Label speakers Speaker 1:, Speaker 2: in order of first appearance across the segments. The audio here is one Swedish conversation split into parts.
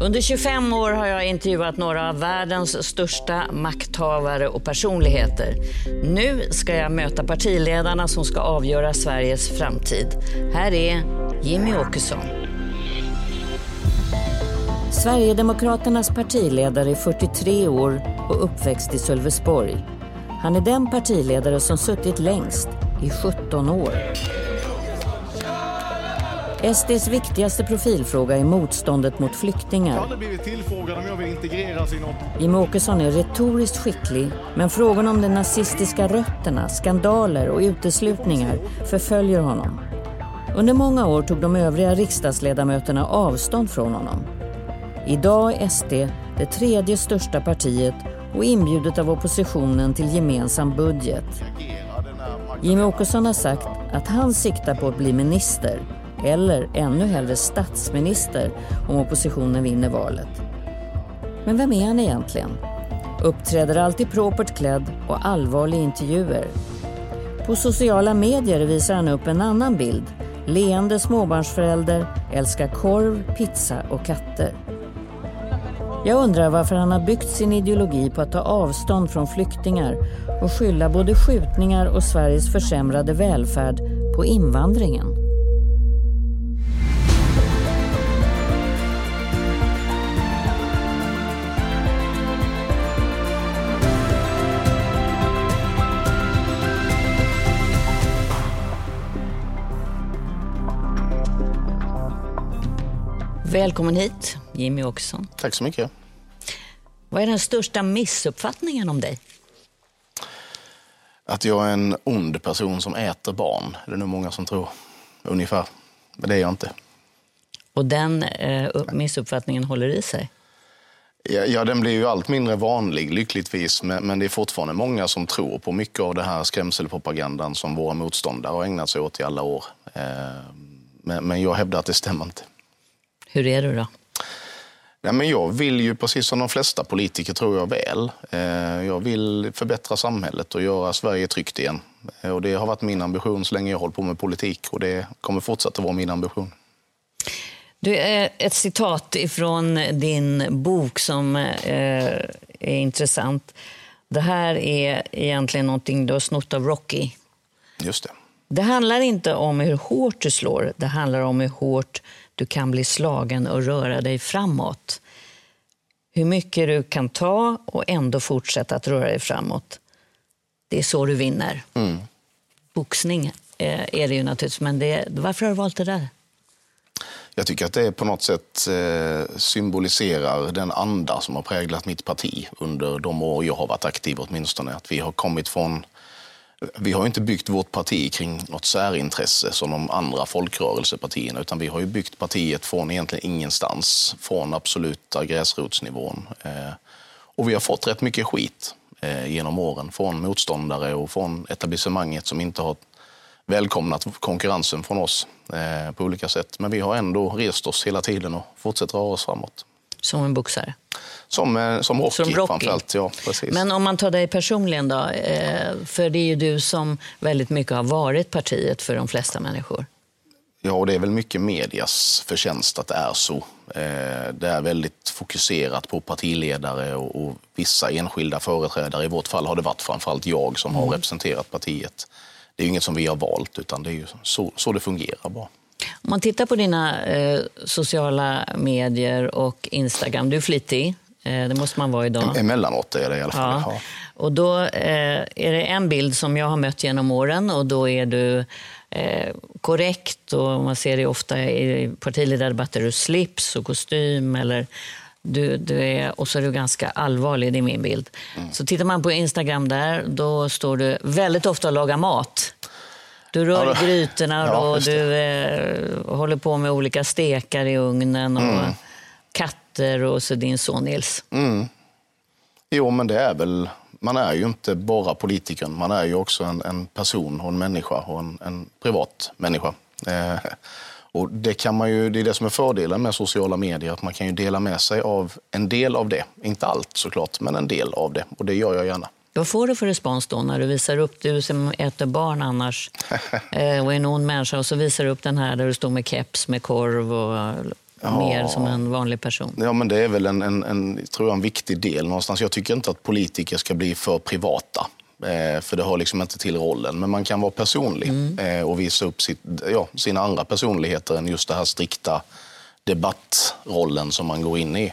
Speaker 1: Under 25 år har jag intervjuat några av världens största makthavare och personligheter. Nu ska jag möta partiledarna som ska avgöra Sveriges framtid. Här är Jimmy Åkesson. Sverigedemokraternas partiledare är 43 år och uppväxt i Sölvesborg. Han är den partiledare som suttit längst, i 17 år. SDs viktigaste profilfråga är motståndet mot flyktingar.
Speaker 2: Jag har blivit tillfrågad om jag vill integreras i något.
Speaker 1: Jimmie Åkesson är retoriskt skicklig, men frågan om de nazistiska rötterna, skandaler och uteslutningar förföljer honom. Under många år tog de övriga riksdagsledamöterna avstånd från honom. Idag är SD det tredje största partiet och inbjudet av oppositionen till gemensam budget. Jimmie Åkesson har sagt att han siktar på att bli minister eller ännu hellre statsminister om oppositionen vinner valet. Men vem är han egentligen? Uppträder alltid propert klädd och allvarlig i intervjuer. På sociala medier visar han upp en annan bild. Leende småbarnsförälder, älskar korv, pizza och katter. Jag undrar varför han har byggt sin ideologi på att ta avstånd från flyktingar och skylla både skjutningar och Sveriges försämrade välfärd på invandringen. Välkommen hit, Jimmy Åkesson.
Speaker 3: Tack så mycket.
Speaker 1: Vad är den största missuppfattningen om dig?
Speaker 3: Att jag är en ond person som äter barn. Det är nog många som tror. Ungefär. Men det är jag inte.
Speaker 1: Och den eh, missuppfattningen håller i sig?
Speaker 3: Ja, ja, den blir ju allt mindre vanlig, lyckligtvis. Men, men det är fortfarande många som tror på mycket av det här skrämselpropagandan som våra motståndare har ägnat sig åt i alla år. Eh, men, men jag hävdar att det stämmer inte.
Speaker 1: Hur är du då?
Speaker 3: Ja, men jag vill ju, precis som de flesta politiker, tror jag väl. Eh, jag vill förbättra samhället och göra Sverige tryggt igen. Eh, och det har varit min ambition så länge jag håller på med politik och det kommer fortsätta vara min ambition.
Speaker 1: Du, ett citat ifrån din bok som är intressant. Det här är egentligen någonting du har snott av Rocky.
Speaker 3: Just det.
Speaker 1: Det handlar inte om hur hårt du slår, det handlar om hur hårt du kan bli slagen och röra dig framåt. Hur mycket du kan ta och ändå fortsätta att röra dig framåt. Det är så du vinner. Mm. Boxning är det ju naturligtvis, men det, varför har du valt det där?
Speaker 3: Jag tycker att det på något sätt eh, symboliserar den anda som har präglat mitt parti under de år jag har varit aktiv åtminstone. Att vi har kommit från vi har inte byggt vårt parti kring något särintresse som de andra folkrörelsepartierna, utan vi har ju byggt partiet från egentligen ingenstans, från absoluta gräsrotsnivån. Eh, och vi har fått rätt mycket skit eh, genom åren från motståndare och från etablissemanget som inte har välkomnat konkurrensen från oss eh, på olika sätt. Men vi har ändå rest oss hela tiden och fortsätter röra oss framåt.
Speaker 1: Som en boxare?
Speaker 3: Som, eh, som, Rocky,
Speaker 1: som Rocky
Speaker 3: framförallt. Ja, precis.
Speaker 1: Men om man tar dig personligen då? Eh, för det är ju du som väldigt mycket har varit partiet för de flesta människor.
Speaker 3: Ja, och det är väl mycket medias förtjänst att det är så. Eh, det är väldigt fokuserat på partiledare och, vissa enskilda företrädare. I vårt fall har det varit framförallt jag som har mm. representerat partiet. Det är inget som vi har valt, utan det är så, så det fungerar bara.
Speaker 1: Om man tittar på dina eh, sociala medier och Instagram, du är flitig. Eh, det måste man vara idag.
Speaker 3: Emellanåt är det i alla fall. Ja.
Speaker 1: Och då eh, är det en bild som jag har mött genom åren och då är du eh, korrekt och man ser det ofta i partiledardebatter, du slips och kostym eller du, du är, och så är du ganska allvarlig, det är min bild. Mm. Så tittar man på Instagram där, då står du väldigt ofta och lagar mat. Du rör ja, grytorna ja, och du eh, håller på med olika stekar i ugnen och mm. katter och så din son Nils.
Speaker 3: Mm. Jo, men det är väl... Man är ju inte bara politikern, man är ju också en, en person och en människa och en, en privat människa. Eh, och det, kan man ju, det är det som är fördelen med sociala medier, att man kan ju dela med sig av en del av det. Inte allt såklart, men en del av det. Och det gör jag gärna.
Speaker 1: Vad får du för respons då när du visar upp, du som äter barn annars eh, och är någon människa och så visar du upp den här där du står med keps med korv och ja. mer som en vanlig person?
Speaker 3: Ja, men det är väl en, en, en, tror jag, en viktig del någonstans. Jag tycker inte att politiker ska bli för privata. Eh, för det har liksom inte till rollen. Men man kan vara personlig mm. eh, och visa upp sitt, ja, sina andra personligheter än just det här strikta debattrollen som man går in i.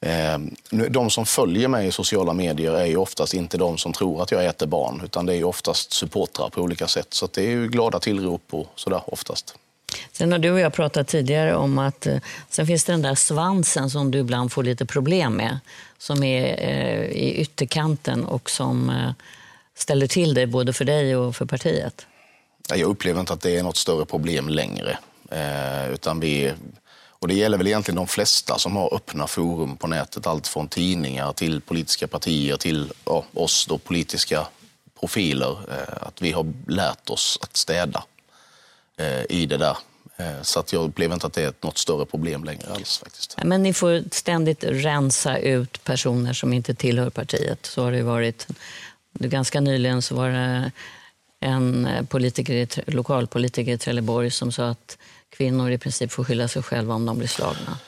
Speaker 3: Eh, de som följer mig i sociala medier är ju oftast inte de som tror att jag äter barn, utan det är ju oftast supportrar på olika sätt. Så det är ju glada tillrop och sådär oftast.
Speaker 1: Sen har du och jag pratat tidigare om att eh, sen finns det den där svansen som du ibland får lite problem med, som är eh, i ytterkanten och som eh, ställer till det både för dig och för partiet.
Speaker 3: Jag upplever inte att det är något större problem längre. Eh, utan vi, och det gäller väl egentligen de flesta som har öppna forum på nätet. Allt från tidningar till politiska partier till ja, oss då, politiska profiler. Eh, att vi har lärt oss att städa eh, i det där. Eh, så att jag upplever inte att det är något större problem längre alls. faktiskt.
Speaker 1: Men ni får ständigt rensa ut personer som inte tillhör partiet. Så har det varit. Ganska nyligen så var det en eh, politiker, lokalpolitiker i Trelleborg som sa att kvinnor i princip får skylla sig själva om de blir slagna.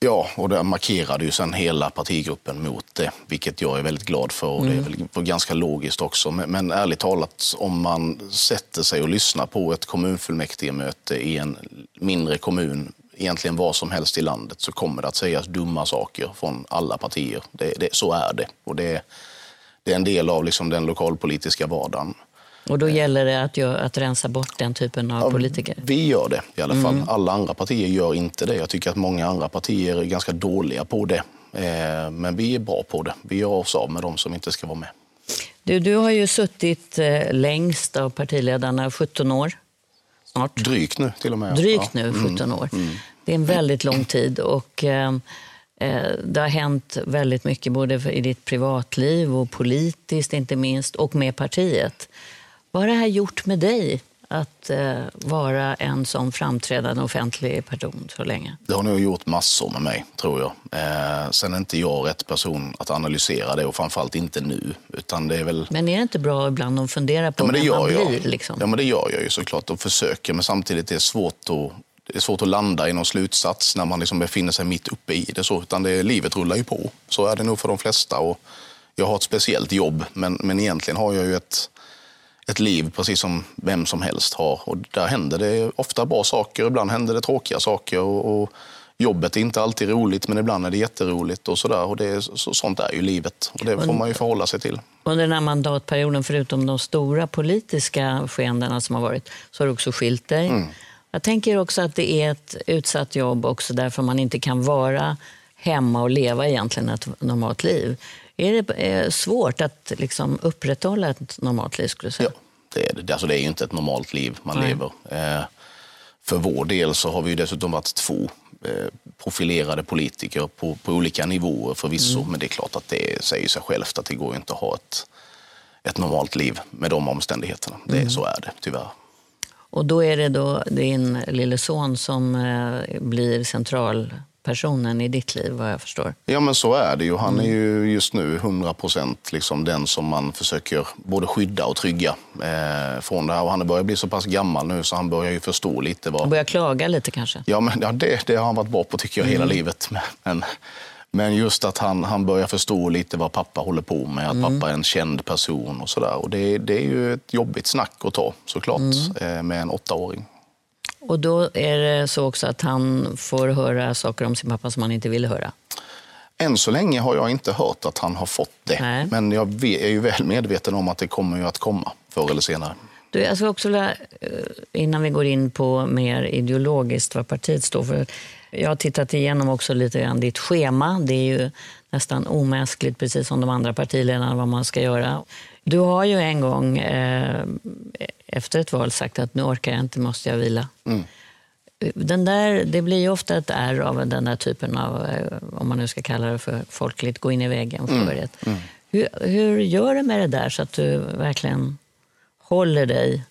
Speaker 3: Ja, och det markerade ju sen hela partigruppen mot det, vilket jag är väldigt glad för. Och mm. Det är mm. väl ganska logiskt också. Men, men ärligt talat, om man sätter sig och lyssnar på ett kommunfullmäktigemöte i en mindre kommun, egentligen var som helst i landet, så kommer det att sägas dumma saker från alla partier. Det, det, så är det. Och det, det är en del av liksom den lokalpolitiska vardagen.
Speaker 1: Och då gäller det att, gör, att rensa bort den typen av ja, politiker?
Speaker 3: Vi gör det i alla fall. Mm. Alla andra partier gör inte det. Jag tycker att många andra partier är ganska dåliga på det. Eh, men vi är bra på det. Vi gör oss av med de som inte ska vara med.
Speaker 1: Du, du har ju suttit eh, längst av partiledarna, 17 år snart.
Speaker 3: Drygt nu till och med.
Speaker 1: Drygt nu, 17 mm. år. Mm. Det är en väldigt lång tid. Och, eh, eh, det har hänt väldigt mycket både i ditt privatliv och politiskt inte minst och med partiet. Vad har det här gjort med dig? att eh, vara en sån framträdande offentlig person så länge?
Speaker 3: Det har nog gjort massor med mig, tror jag. Eh, sen är inte jag rätt person att analysera det och framförallt inte nu. Utan det är väl...
Speaker 1: Men är det inte bra ibland att fundera på ja, vem man
Speaker 3: jag.
Speaker 1: blir? Liksom?
Speaker 3: Ja, men det gör jag ju såklart och försöker. Men samtidigt är det svårt att det är svårt att landa i någon slutsats när man liksom befinner sig mitt uppe i det. Så, utan det, livet rullar ju på. Så är det nog för de flesta. Och jag har ett speciellt jobb, men, men egentligen har jag ju ett, ett liv precis som vem som helst har. Och där händer det ofta bra saker, ibland händer det tråkiga saker. Och, och jobbet är inte alltid roligt, men ibland är det jätteroligt. och, så där. och det, så, Sånt är ju livet och det får man ju förhålla sig till.
Speaker 1: Under den här mandatperioden, förutom de stora politiska skeendena som har varit, så har du också skilt dig. Mm. Jag tänker också att det är ett utsatt jobb också därför man inte kan vara hemma och leva egentligen ett normalt liv. Är det eh, svårt att liksom upprätthålla ett normalt liv? Skulle säga?
Speaker 3: Ja, det är det. Alltså, det är ju inte ett normalt liv man Nej. lever. Eh, för vår del så har vi dessutom varit två eh, profilerade politiker på, på olika nivåer förvisso. Mm. Men det är klart att det säger sig självt att det går inte att ha ett, ett normalt liv med de omständigheterna. Det, mm. Så är det tyvärr.
Speaker 1: Och då är det då din lille son som blir central personen i ditt liv, vad jag förstår.
Speaker 3: Ja, men så är det ju. Han är ju just nu 100 procent liksom den som man försöker både skydda och trygga eh, från det här. Och han börjar bli så pass gammal nu så han börjar ju förstå lite. Vad... Han
Speaker 1: börjar klaga lite kanske?
Speaker 3: Ja, men, ja det, det har han varit bra på tycker jag hela mm. livet. Men, men just att han, han börjar förstå lite vad pappa håller på med, att mm. pappa är en känd person och sådär. Och det, det är ju ett jobbigt snack att ta såklart mm. Eh, med en åttaåring.
Speaker 1: Och då är det så också att han får höra saker om sin pappa som han inte vill höra?
Speaker 3: Än så länge har jag inte hört att han har fått det. Nej. Men jag är ju väl medveten om att det kommer ju att komma förr eller senare.
Speaker 1: Du, jag ska också, eh, innan vi går in på mer ideologiskt vad partiet står för. Jag har tittat igenom också lite grann ditt schema. Det är ju nästan omänskligt, precis som de andra partiledarna, vad man ska göra. Du har ju en gång eh, efter ett val sagt att nu orkar jag inte, måste jag vila. Mm. Den där, det blir ju ofta ett är av den där typen av, eh, om man nu ska kalla det för folkligt, gå in i väggen mm. Mm. Hur, hur gör du med det där så att du verkligen håller dig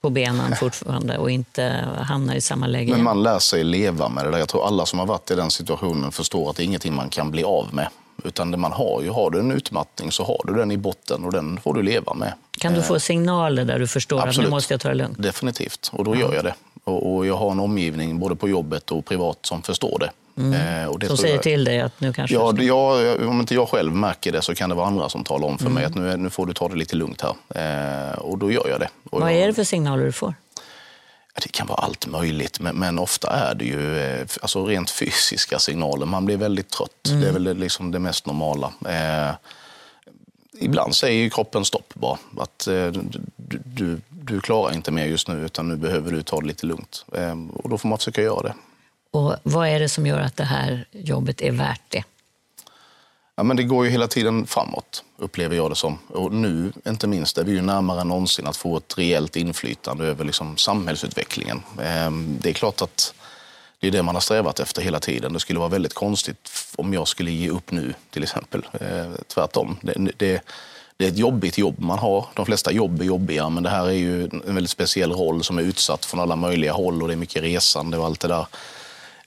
Speaker 1: på benen fortfarande och inte hamnar i samma läge?
Speaker 3: Men man lär sig leva med det där. Jag tror alla som har varit i den situationen förstår att det är ingenting man kan bli av med. Utan det man har ju, har du en utmattning så har du den i botten och den får du leva med.
Speaker 1: Kan du få eh, signaler där du förstår Absolut. att nu måste jag ta det lugnt?
Speaker 3: Definitivt, och då gör jag det. Och, jag har en omgivning, både på jobbet och privat, som förstår det.
Speaker 1: Mm. Eh, som säger jag, till dig att nu kanske
Speaker 3: ja, jag, Om inte jag själv märker det så kan det vara andra som talar om för mm. mig att nu, nu får du ta det lite lugnt här. Eh, och då gör jag det. Och
Speaker 1: Vad
Speaker 3: jag,
Speaker 1: är det för signaler du får?
Speaker 3: Det kan vara allt möjligt, men, men, ofta är det ju eh, alltså rent fysiska signaler. Man blir väldigt trött. Mm. Det är väl liksom det mest normala. Eh, ibland säger kroppen stopp bara. Att eh, du, du, du, klarar inte mer just nu, utan nu behöver du ta det lite lugnt. Eh, och då får man försöka göra det.
Speaker 1: Och vad är det som gör att det här jobbet är värt det?
Speaker 3: Ja, men det går ju hela tiden framåt, upplever jag det som. Och nu, inte minst, är vi ju närmare än någonsin att få ett rejält inflytande över liksom, samhällsutvecklingen. Ehm, det är klart att det är det man har strävat efter hela tiden. Det skulle vara väldigt konstigt om jag skulle ge upp nu, till exempel. Ehm, tvärtom. Det, det, det är ett jobbigt jobb man har. De flesta jobb är jobbiga, men det här är ju en väldigt speciell roll som är utsatt från alla möjliga håll och det är mycket resande och allt det där.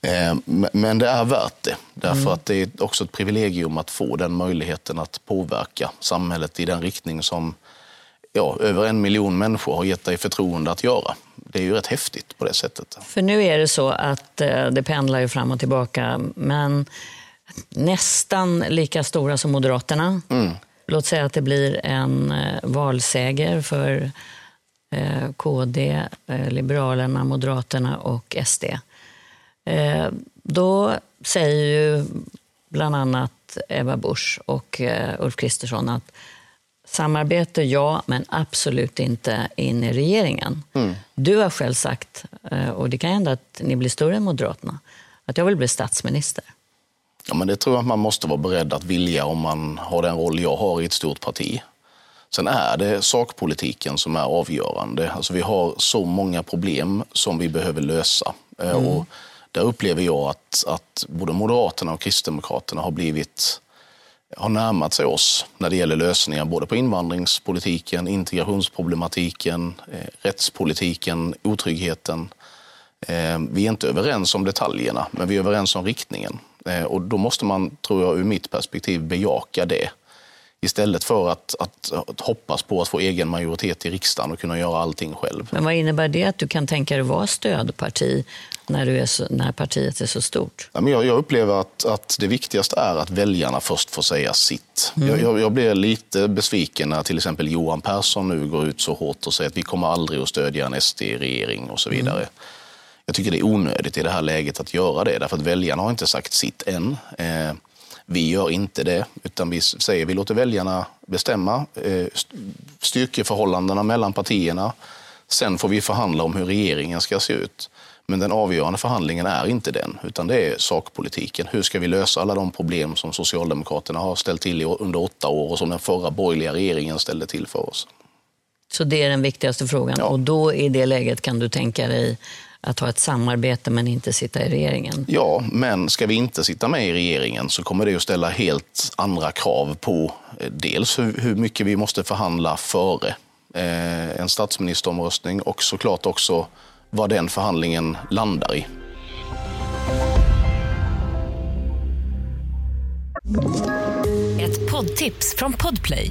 Speaker 3: Eh, men det är värt det, därför mm. att det är också ett privilegium att få den möjligheten att påverka samhället i den riktning som ja, över en miljon människor har gett dig förtroende att göra. Det är ju rätt häftigt på det sättet.
Speaker 1: För nu är det så att eh, det pendlar ju fram och tillbaka, men nästan lika stora som Moderaterna. Mm. Låt säga att det blir en eh, valseger för KD, Liberalerna, Moderaterna och SD. Eh, då säger ju bland annat Ebba Busch och eh, Ulf Kristersson att samarbete ja, men absolut inte in i regeringen. Mm. Du har själv sagt, eh, och det kan hända att ni blir större än Moderaterna, att jag vill bli statsminister.
Speaker 3: Ja, men det tror jag att man måste vara beredd att vilja om man har den roll jag har i ett stort parti. Sen är det sakpolitiken som är avgörande. Alltså vi har så många problem som vi behöver lösa. Mm. Och där upplever jag att, att både Moderaterna och Kristdemokraterna har blivit har närmat sig oss när det gäller lösningar både på invandringspolitiken, integrationsproblematiken, eh, rättspolitiken, otryggheten. Eh, vi är inte överens om detaljerna, men vi är överens om riktningen. Eh, och då måste man, tror jag, ur mitt perspektiv bejaka det. Istället för att, att, att, hoppas på att få egen majoritet i riksdagen och kunna göra allting själv.
Speaker 1: Men vad innebär det att du kan tänka dig vara stödparti när, du är så, när partiet är så stort?
Speaker 3: Ja, men jag, jag upplever att, att det viktigaste är att väljarna först får säga sitt. Mm. Jag, jag, jag blir lite besviken när till exempel Johan Persson nu går ut så hårt och säger att vi kommer aldrig att stödja en SD-regering och så vidare. Mm. Jag tycker det är onödigt i det här läget att göra det, därför att väljarna har inte sagt sitt än. Eh, vi gör inte det, utan vi säger vi låter väljarna bestämma eh, styrkeförhållandena mellan partierna. Sen får vi förhandla om hur regeringen ska se ut. Men den avgörande förhandlingen är inte den, utan det är sakpolitiken. Hur ska vi lösa alla de problem som Socialdemokraterna har ställt till under åtta år och som den förra borgerliga regeringen ställde till för oss?
Speaker 1: Så det är den viktigaste frågan. Ja. Och då i det läget kan du tänka dig att ha ett samarbete men inte sitta i regeringen?
Speaker 3: Ja, men ska vi inte sitta med i regeringen så kommer det att ställa helt andra krav på eh, dels hur, mycket vi måste förhandla före eh, en statsministeromröstning och såklart också vad den förhandlingen landar i.
Speaker 4: Ett poddtips från Podplay.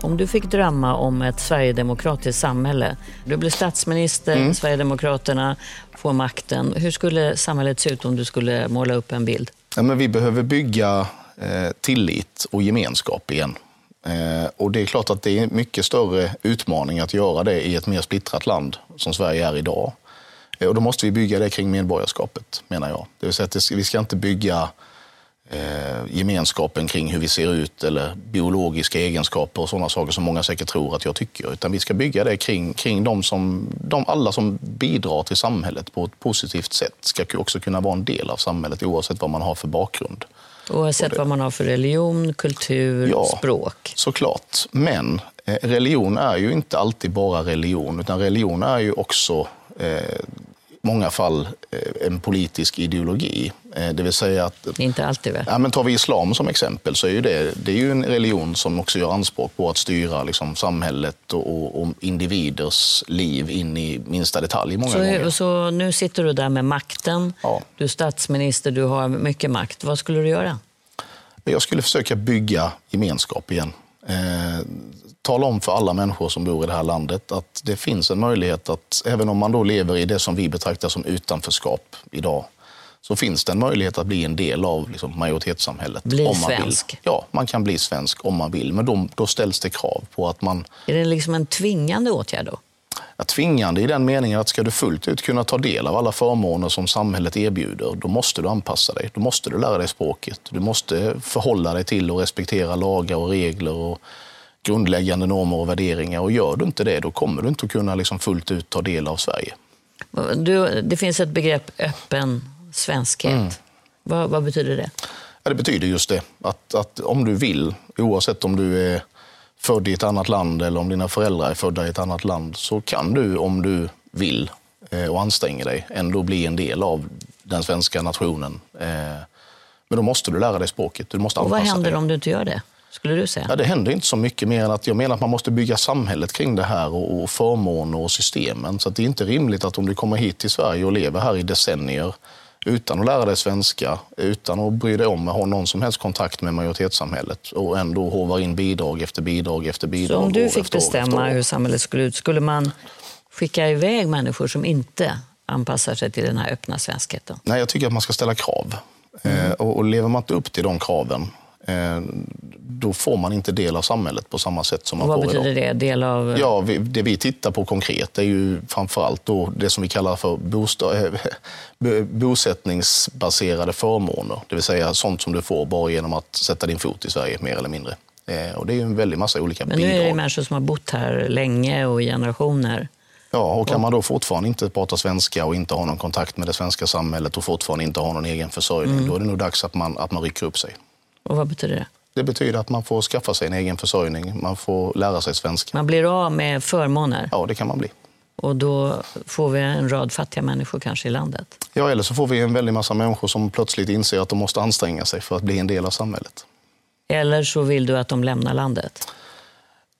Speaker 1: Om du fick drömma om ett sverigedemokratiskt samhälle, du blir statsminister, mm. Sverigedemokraterna får makten. Hur skulle samhället se ut om du skulle måla upp en bild?
Speaker 3: Ja, men vi behöver bygga Eh, tillit och gemenskap igen. Eh, och det är klart att det är en mycket större utmaning att göra det i ett mer splittrat land som Sverige är idag. Eh, och då måste vi bygga det kring medborgarskapet, menar jag. Det vill säga att vi ska inte bygga gemenskapen kring hur vi ser ut eller biologiska egenskaper och sådana saker som många säkert tror att jag tycker. Utan vi ska bygga det kring, kring de som, de alla som bidrar till samhället på ett positivt sätt ska också kunna vara en del av samhället oavsett vad man har för bakgrund.
Speaker 1: Oavsett vad man har för religion, kultur, ja, språk.
Speaker 3: såklart. Men Eh, religion är ju inte alltid bara religion, utan religion är ju också eh, många fall eh, en politisk ideologi. Eh, det vill säga att...
Speaker 1: Inte alltid väl?
Speaker 3: Ja, men tar vi islam som exempel så är ju det, det är ju en religion som också gör anspråk på att styra liksom, samhället och, och individers liv in i minsta detalj många
Speaker 1: så,
Speaker 3: gånger.
Speaker 1: Så nu sitter du där med makten.
Speaker 3: Ja.
Speaker 1: Du är statsminister, du har mycket makt. Vad skulle du göra?
Speaker 3: Jag skulle försöka bygga gemenskap igen. Eh, tala om för alla människor som bor i det här landet att det finns en möjlighet att, även om man då lever i det som vi betraktar som utanförskap idag, så finns det en möjlighet att bli en del av liksom, majoritetssamhället.
Speaker 1: Bli
Speaker 3: om man
Speaker 1: svensk.
Speaker 3: Vill. Ja, man kan bli svensk om man vill, men då, då ställs det krav på att man
Speaker 1: Är det liksom en tvingande åtgärd då?
Speaker 3: är tvingande i den meningen att ska du fullt ut kunna ta del av alla förmåner som samhället erbjuder, då måste du anpassa dig. Då måste du lära dig språket. Du måste förhålla dig till och respektera lagar och regler och grundläggande normer och värderingar. Och gör du inte det, då kommer du inte att kunna liksom fullt ut ta del av Sverige.
Speaker 1: Du, det finns ett begrepp öppen svenskhet.
Speaker 3: Mm.
Speaker 1: Vad, vad betyder det?
Speaker 3: Ja, det betyder just det, att, att om du vill, oavsett om du är född i ett annat land eller om dina föräldrar är födda i ett annat land, så kan du om du vill eh, och anstränger dig ändå bli en del av den svenska nationen. Eh, Men då måste du lära dig språket. Du måste
Speaker 1: Och vad händer
Speaker 3: dig.
Speaker 1: om du inte gör det? Skulle du säga?
Speaker 3: Ja, det händer inte så mycket mer än att jag menar att man måste bygga samhället kring det här och, och förmåner och systemen. Så det är inte rimligt att om du kommer hit till Sverige och lever här i decennier utan att lära dig svenska, utan att bry dig om att ha någon som helst kontakt med majoritetssamhället och ändå hovar in bidrag efter bidrag efter bidrag.
Speaker 1: Så om du fick bestämma hur samhället skulle ut, skulle man skicka iväg människor som inte anpassar sig till den här öppna svenskheten?
Speaker 3: Nej, jag tycker att man ska ställa krav.
Speaker 1: Mm.
Speaker 3: Eh, och, och lever man inte upp till de kraven, eh, då får man inte del av samhället på samma sätt som man
Speaker 1: vad
Speaker 3: får idag.
Speaker 1: betyder det? Del av...
Speaker 3: Ja, vi, det vi tittar på konkret är ju framförallt då det som vi kallar för bostad, eh, bo- bosättningsbaserade förmåner. Det vill säga sånt som du får bara genom att sätta din fot i Sverige, mer eller mindre. Eh, och det är en väldig massa olika
Speaker 1: Men nu
Speaker 3: bidrag.
Speaker 1: är det människor som har bott här länge och i generationer.
Speaker 3: Ja, och kan man då fortfarande inte prata svenska och inte ha någon kontakt med det svenska samhället och fortfarande inte ha någon egen försörjning,
Speaker 1: Mm.
Speaker 3: då är det nog dags att man, att man rycker upp sig.
Speaker 1: Och vad betyder det?
Speaker 3: Det betyder att man får skaffa sig en egen försörjning, man får lära sig svenska.
Speaker 1: Man blir av med förmåner
Speaker 3: Ja, det kan man bli.
Speaker 1: och då får vi en rad fattiga människor kanske i landet.
Speaker 3: Ja, eller så får vi en väldig massa människor som plötsligt inser att de måste anstränga sig för att bli en del av samhället.
Speaker 1: Eller så vill du att de lämnar landet.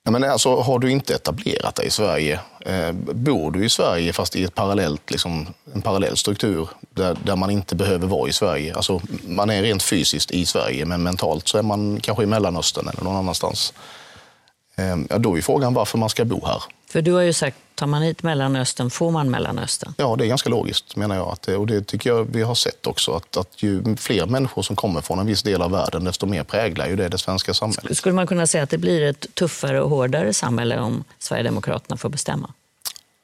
Speaker 3: Ja, men alltså, har du inte etablerat dig i Sverige, eh, bor du i Sverige fast i ett parallellt, liksom, en parallell struktur där, där man inte behöver vara i Sverige. Alltså, man är rent fysiskt i Sverige, men mentalt så är man kanske i Mellanöstern eller någon annanstans. Eh, ja, då är frågan varför man ska bo här.
Speaker 1: För du har ju sagt, tar man hit Mellanöstern får man Mellanöstern.
Speaker 3: Ja, det är ganska logiskt menar jag. Att och det tycker jag vi har sett också. Att, att ju fler människor som kommer från en viss del av världen, desto mer präglar ju det det svenska samhället.
Speaker 1: Skulle man kunna säga att det blir ett tuffare och hårdare samhälle om Sverigedemokraterna får bestämma?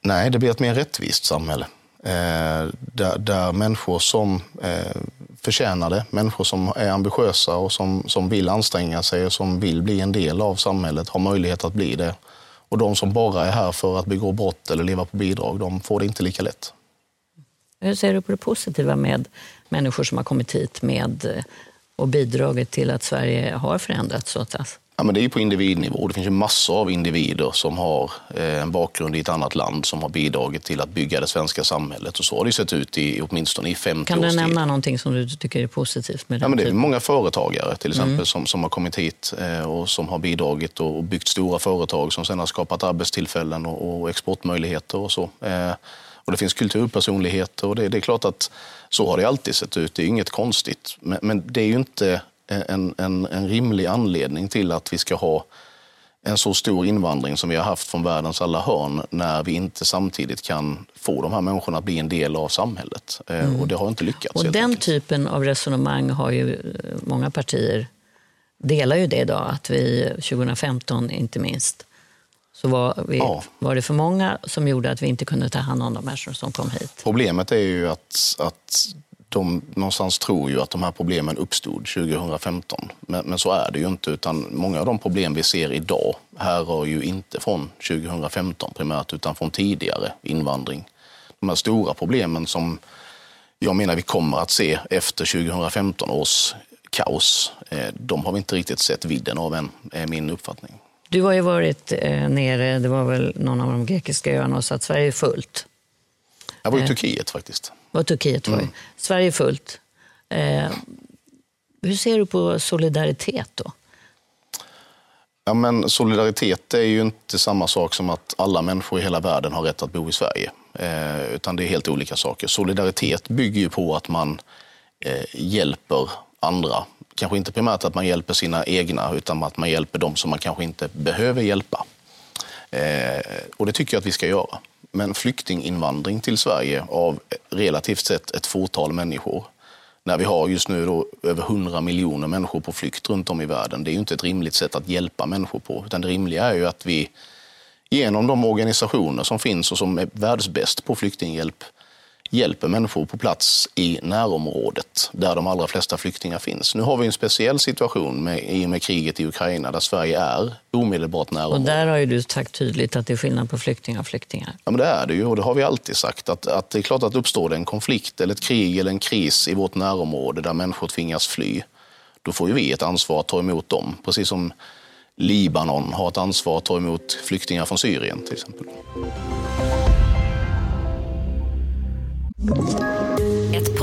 Speaker 3: Nej, det blir ett mer rättvist samhälle. Eh, där, där människor som eh, förtjänar det, människor som är ambitiösa och som, som vill anstränga sig och som vill bli en del av samhället har möjlighet att bli det. Och de som bara är här för att begå brott eller leva på bidrag, de får det inte lika lätt.
Speaker 1: Hur ser du på det positiva med människor som har kommit hit med eh, och bidragit till att Sverige har förändrats så att säga?
Speaker 3: Ja, men det är ju på individnivå. Det finns ju massor av individer som har eh, en bakgrund i ett annat land som har bidragit till att bygga det svenska samhället. Och så har det sett ut i åtminstone i 50
Speaker 1: Kan
Speaker 3: års
Speaker 1: du
Speaker 3: tid.
Speaker 1: nämna någonting som du tycker är positivt med
Speaker 3: Ja, men det är
Speaker 1: typen?
Speaker 3: många företagare till exempel som, som har kommit hit eh, och som har bidragit och byggt stora företag som sen har skapat arbetstillfällen och, och exportmöjligheter och så. Eh, och det finns kulturpersonligheter och det, det är klart att så har det alltid sett ut. Det är inget konstigt. Men, men det är ju inte en, en, en rimlig anledning till att vi ska ha en så stor invandring som vi har haft från världens alla hörn när vi inte samtidigt kan få de här människorna att bli en del av samhället. Eh, Och det har inte lyckats.
Speaker 1: Och den
Speaker 3: enkelt.
Speaker 1: typen av resonemang har ju eh, många partier delar ju det idag, att vi 2015 inte minst så var, vi,
Speaker 3: Ja.
Speaker 1: var det för många som gjorde att vi inte kunde ta hand om de människor som kom hit.
Speaker 3: Problemet är ju att, att de någonstans tror ju att de här problemen uppstod 2015. Men, men så är det ju inte, utan många av de problem vi ser idag härrör ju inte från 2015 primärt, utan från tidigare invandring. De här stora problemen som jag menar vi kommer att se efter 2015 års kaos, eh, de har vi inte riktigt sett vidden av än, är min uppfattning.
Speaker 1: Du har ju varit eh, nere, det var väl någon av de grekiska öarna och sa att Sverige är fullt.
Speaker 3: Jag var i Turkiet faktiskt.
Speaker 1: Var Turkiet var mm. Sverige fullt. Eh, hur ser du på solidaritet då?
Speaker 3: Ja, men solidaritet är ju inte samma sak som att alla människor i hela världen har rätt att bo i Sverige. Eh, utan det är helt olika saker. Solidaritet bygger ju på att man eh, hjälper andra. Kanske inte primärt att man hjälper sina egna, utan att man hjälper dem som man kanske inte behöver hjälpa. Eh, och det tycker jag att vi ska göra. Men flyktinginvandring till Sverige av relativt sett ett fåtal människor när vi har just nu då över 100 miljoner människor på flykt runt om i världen. Det är ju inte ett rimligt sätt att hjälpa människor på. Utan det rimliga är ju att vi genom de organisationer som finns och som är världsbäst på flyktinghjälp hjälper människor på plats i närområdet där de allra flesta flyktingar finns. Nu har vi en speciell situation med, i och med kriget i Ukraina där Sverige är omedelbart närområde.
Speaker 1: Och där har ju du sagt tydligt att det är skillnad på flyktingar och flyktingar.
Speaker 3: Ja, men det är det ju och det har vi alltid sagt. Att, att det är klart att uppstår det en konflikt eller ett krig eller en kris i vårt närområde där människor tvingas fly, då får ju vi ett ansvar att ta emot dem. Precis som Libanon har ett ansvar att ta emot flyktingar från Syrien till exempel.
Speaker 4: Ett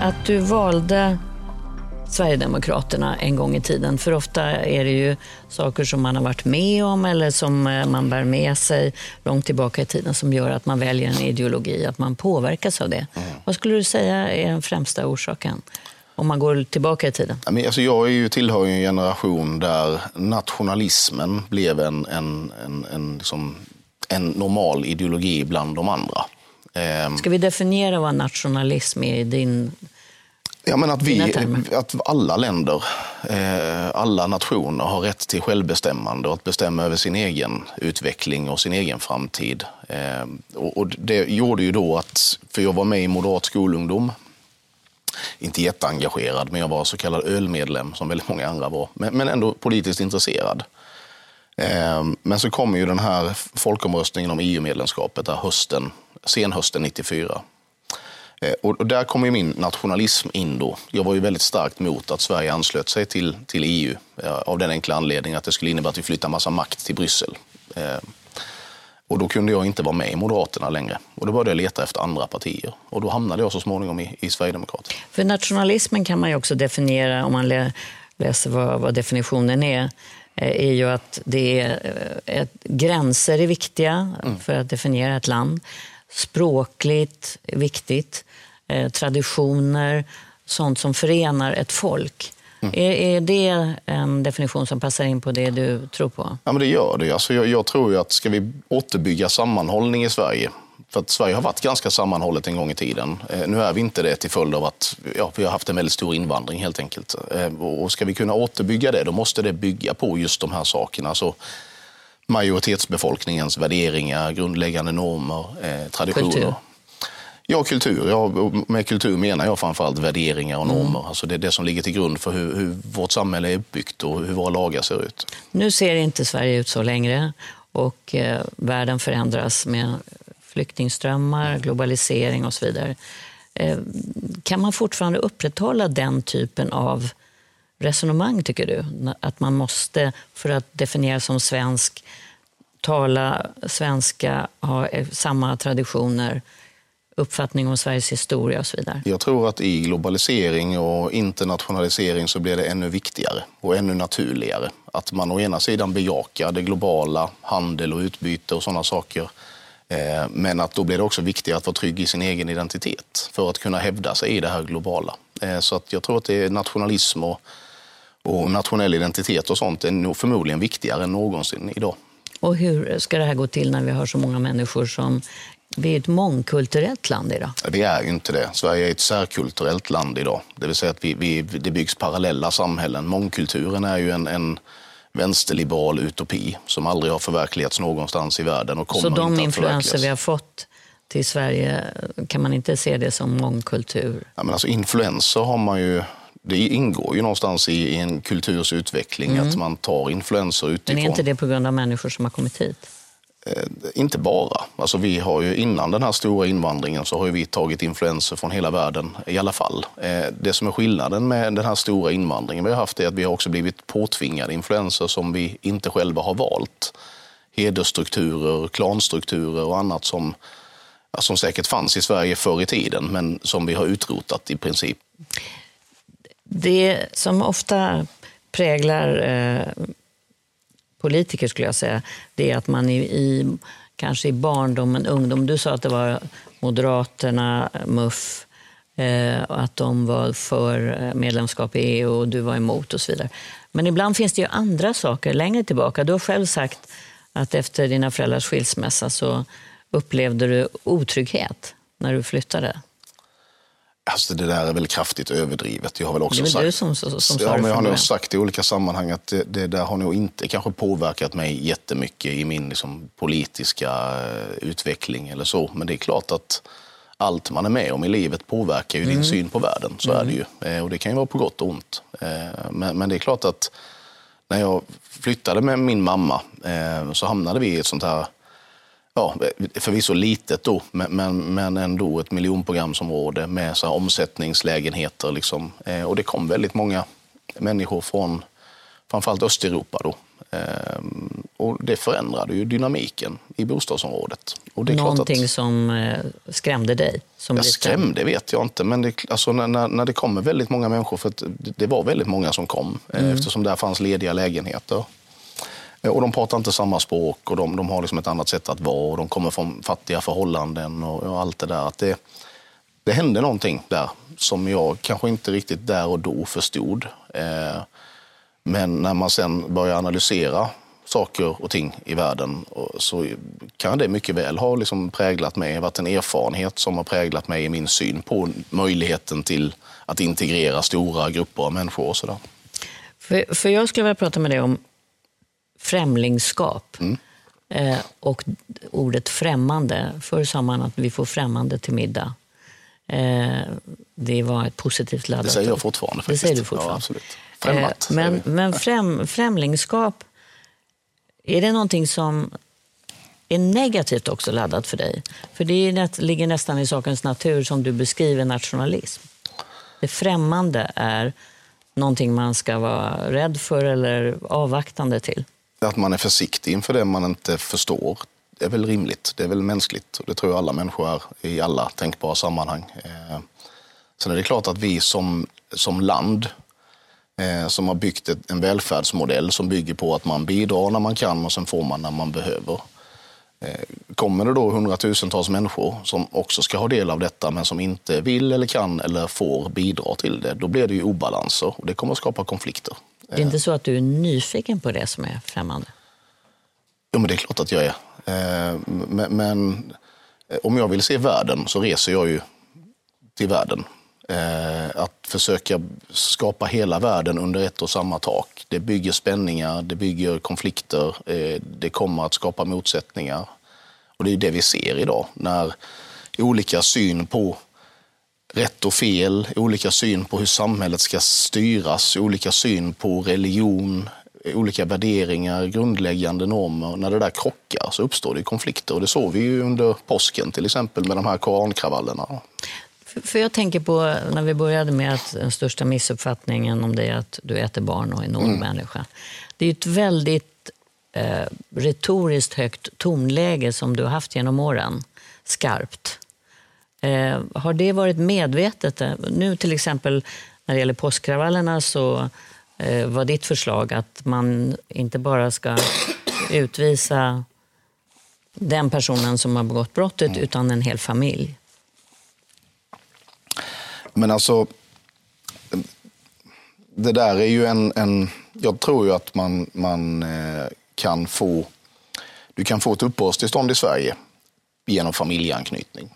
Speaker 1: Att du valde Sverigedemokraterna en gång i tiden. För ofta är det ju saker som man har varit med om eller som eh, man bär med sig långt tillbaka i tiden som gör att man väljer en ideologi, att man påverkas av det. Mm. Vad skulle du säga är den främsta orsaken? Om man går tillbaka i tiden?
Speaker 3: Alltså jag är ju, tillhör ju en generation där nationalismen blev en, en, en, en, liksom, en normal ideologi bland de andra.
Speaker 1: Ehm. Ska vi definiera vad nationalism är i din
Speaker 3: Ja, men att, vi, att alla länder, eh, alla nationer har rätt till självbestämmande och att bestämma över sin egen utveckling och sin egen framtid. Eh, och, det gjorde ju då att, för jag var med i Moderat skolungdom, inte jätteengagerad, men jag var så kallad ölmedlem som väldigt många andra var, men, ändå politiskt intresserad. Ehm, men så kommer ju den här folkomröstningen om EU-medlemskapet där hösten, senhösten 94. Ehm, och där kom ju min nationalism in då. Jag var ju väldigt starkt mot att Sverige anslöt sig till, till EU eh, av den enkla anledningen att det skulle innebära att vi flyttar massa makt till Bryssel. Ehm, och då kunde jag inte vara med i Moderaterna längre. Och då började jag leta efter andra partier. Och då hamnade jag så småningom i, i Sverigedemokraterna.
Speaker 1: För nationalismen kan man ju också definiera, om man läser vad, vad definitionen är, är ju att det är ett, gränser är viktiga mm. för att definiera ett land. Språkligt viktigt eh, traditioner, sånt som förenar ett folk. Mm. Är, är det en definition som passar in på det du tror på?
Speaker 3: Ja, men det gör det. Alltså jag, jag tror ju att ska vi återbygga sammanhållning i Sverige för att Sverige har varit ganska sammanhållet en gång i tiden. Eh, nu är vi inte det till följd av att ja, vi har haft en väldigt stor invandring helt enkelt. Eh, och ska vi kunna återbygga det, då måste det bygga på just de här sakerna. Alltså, majoritetsbefolkningens värderingar, grundläggande normer, eh, traditioner. Kultur. Ja, kultur. Ja, med kultur menar jag framförallt värderingar och mm. normer. Mm. Alltså det är det som ligger till grund för hur, hur, vårt samhälle är uppbyggt och hur våra lagar ser ut.
Speaker 1: Nu ser inte Sverige ut så längre och eh, världen förändras med flyktingströmmar, globalisering och så vidare. Eh, kan man fortfarande upprätthålla den typen av resonemang, tycker du? Att man måste, för att definieras som svensk, tala svenska, ha eh, samma traditioner, uppfattning om Sveriges historia och så vidare?
Speaker 3: Jag tror att i globalisering och internationalisering så blir det ännu viktigare och ännu naturligare att man å ena sidan bejakar det globala, handel och utbyte och sådana saker. Eh, men att då blir det också viktigare att vara trygg i sin egen identitet för att kunna hävda sig i det här globala. Eh, så att jag tror att det är nationalism och, och nationell identitet och sånt är nog förmodligen viktigare än någonsin idag.
Speaker 1: Och hur ska det här gå till när vi har så många människor som vi är ett mångkulturellt land idag?
Speaker 3: Vi är ju inte det. Sverige är ett särkulturellt land idag. Det vill säga att vi, vi, det byggs parallella samhällen. Mångkulturen är ju en, en vänsterliberal utopi som aldrig har förverkligats någonstans i världen. Och kommer
Speaker 1: Så de
Speaker 3: inte
Speaker 1: influenser vi har fått till Sverige, kan man inte se det som mångkultur?
Speaker 3: Ja, men alltså influenser har man ju... Det ingår ju någonstans i, en kulturs utveckling att man tar influenser
Speaker 1: Men
Speaker 3: utifrån.
Speaker 1: är inte det på grund av människor som har kommit hit?
Speaker 3: Eh, inte bara. Alltså vi har ju, innan den här stora invandringen så har ju vi tagit influenser från hela världen i alla fall. Eh, det som är skillnaden med den här stora invandringen vi har haft är att vi har också blivit påtvingade influenser som vi inte själva har valt. Hedersstrukturer, klanstrukturer och annat som, som säkert fanns i Sverige förr i tiden men som vi har utrotat i princip.
Speaker 1: Det som ofta präglar eh, politiker skulle jag säga, det är att man i, i kanske i barndomen, ungdom, du sa att det var Moderaterna, MUF, eh, att de var för eh, medlemskap i EU och du var emot och så vidare. Men ibland finns det ju andra saker längre tillbaka. Du har själv sagt att efter dina föräldrars skilsmässa så upplevde du otrygghet när du flyttade.
Speaker 3: Alltså det där är väl kraftigt överdrivet. Jag har väl också sagt,
Speaker 1: du som- som- som
Speaker 3: ja, men Jag har nog sagt i olika sammanhang att det, det där har nog inte kanske påverkat mig jättemycket i min liksom, politiska eh, utveckling eller så. Men det är klart att allt man är med om i livet påverkar ju
Speaker 1: Mm.
Speaker 3: din syn på världen. Så är det ju. Eh, Och det kan ju vara på gott och ont. Eh, Men, men det är klart att när jag flyttade med min mamma så hamnade vi i ett sånt här ja, förvisso litet då, men, men, ändå ett miljonprogramsområde med så här omsättningslägenheter. Liksom. Eh, och det kom väldigt många människor från framförallt Östeuropa då. Eh, och det förändrade ju dynamiken i bostadsområdet. Och det är klart
Speaker 1: Någonting
Speaker 3: att,
Speaker 1: som eh, skrämde dig? Som
Speaker 3: jag skrämde vet jag inte, men det, alltså när, när, det kommer väldigt många människor, för det, var väldigt många som kom, eh, eftersom där fanns lediga lägenheter. Eh, och de pratar inte samma språk och de, de har liksom ett annat sätt att vara och de kommer från fattiga förhållanden och, och allt det där. Att det, det hände någonting där som jag kanske inte riktigt där och då förstod. Eh, men när man sen börjar analysera saker och ting i världen så kan det mycket väl ha liksom präglat mig, varit en erfarenhet som har präglat mig i min syn på möjligheten till att integrera stora grupper av människor och sådär.
Speaker 1: För, för jag skulle vilja prata med dig om främlingskap
Speaker 3: Mm.
Speaker 1: eh, och ordet främmande. Förr sa man att vi får främmande till middag. Eh, det var ett positivt laddat
Speaker 3: Det säger jag fortfarande.
Speaker 1: Det
Speaker 3: Faktiskt.
Speaker 1: säger du fortfarande.
Speaker 3: Ja, absolut. Främmat.
Speaker 1: Eh, men men främ, främlingskap, är det någonting som är negativt också laddat för dig? För det nät- ligger nästan i sakens natur som du beskriver nationalism. Det främmande är någonting man ska vara rädd för eller avvaktande till.
Speaker 3: Att man är försiktig inför det man inte förstår Det är väl rimligt. Det är väl mänskligt. Och det tror jag alla människor är i alla tänkbara sammanhang. Eh, Sen är det klart att vi som, som land eh, som har byggt ett, en välfärdsmodell som bygger på att man bidrar när man kan och sen får man när man behöver. Eh, Kommer det då hundratusentals människor som också ska ha del av detta men som inte vill eller kan eller får bidra till det, då blir det ju obalanser och det kommer att skapa konflikter.
Speaker 1: Det är inte så att du är nyfiken på det som är främmande?
Speaker 3: Jo, men det är klart att jag är. Eh, men, men eh, om jag vill se världen så reser jag ju till världen. Eh, att försöka skapa hela världen under ett och samma tak. Det bygger spänningar, det bygger konflikter, det kommer att skapa motsättningar. Och det är det vi ser idag när olika syn på rätt och fel, olika syn på hur samhället ska styras, olika syn på religion, olika värderingar, grundläggande normer. När det där krockar så uppstår det konflikter. Och det såg vi ju under påsken till exempel med de här korankravallerna.
Speaker 1: För, jag tänker på när vi började med att den största missuppfattningen om dig är att du äter barn och är en ond människa. Det är ett väldigt eh, retoriskt högt tonläge som du har haft genom åren. Skarpt. Eh, har det varit medvetet? Nu till exempel när det gäller påskkravallerna så eh, var ditt förslag att man inte bara ska utvisa den personen som har begått brottet utan en hel familj.
Speaker 3: Men alltså, det där är ju en... en jag tror ju att man, man eh, kan få... Du kan få ett uppehållstillstånd i Sverige genom familjeanknytning.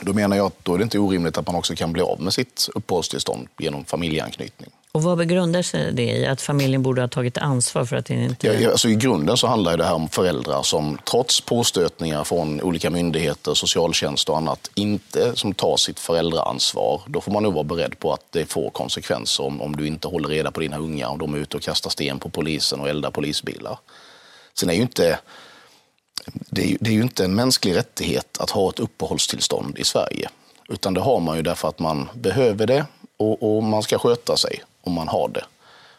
Speaker 3: Då menar jag att då är det inte orimligt att man också kan bli av med sitt uppehållstillstånd genom familjeanknytning.
Speaker 1: Och vad begrundar sig det i? Att familjen borde ha tagit ansvar för att det inte...
Speaker 3: Ja, alltså I grunden så handlar det här om föräldrar som trots påstötningar från olika myndigheter, socialtjänst och annat inte som tar sitt föräldraansvar. Då får man nog vara beredd på att det får konsekvenser om, om du inte håller reda på dina unga och de är ute och kastar sten på polisen och eldar polisbilar. Sen är ju inte det är, det är ju inte en mänsklig rättighet att ha ett uppehållstillstånd i Sverige. Utan det har man ju därför att man behöver det och, och man ska sköta sig om man har det.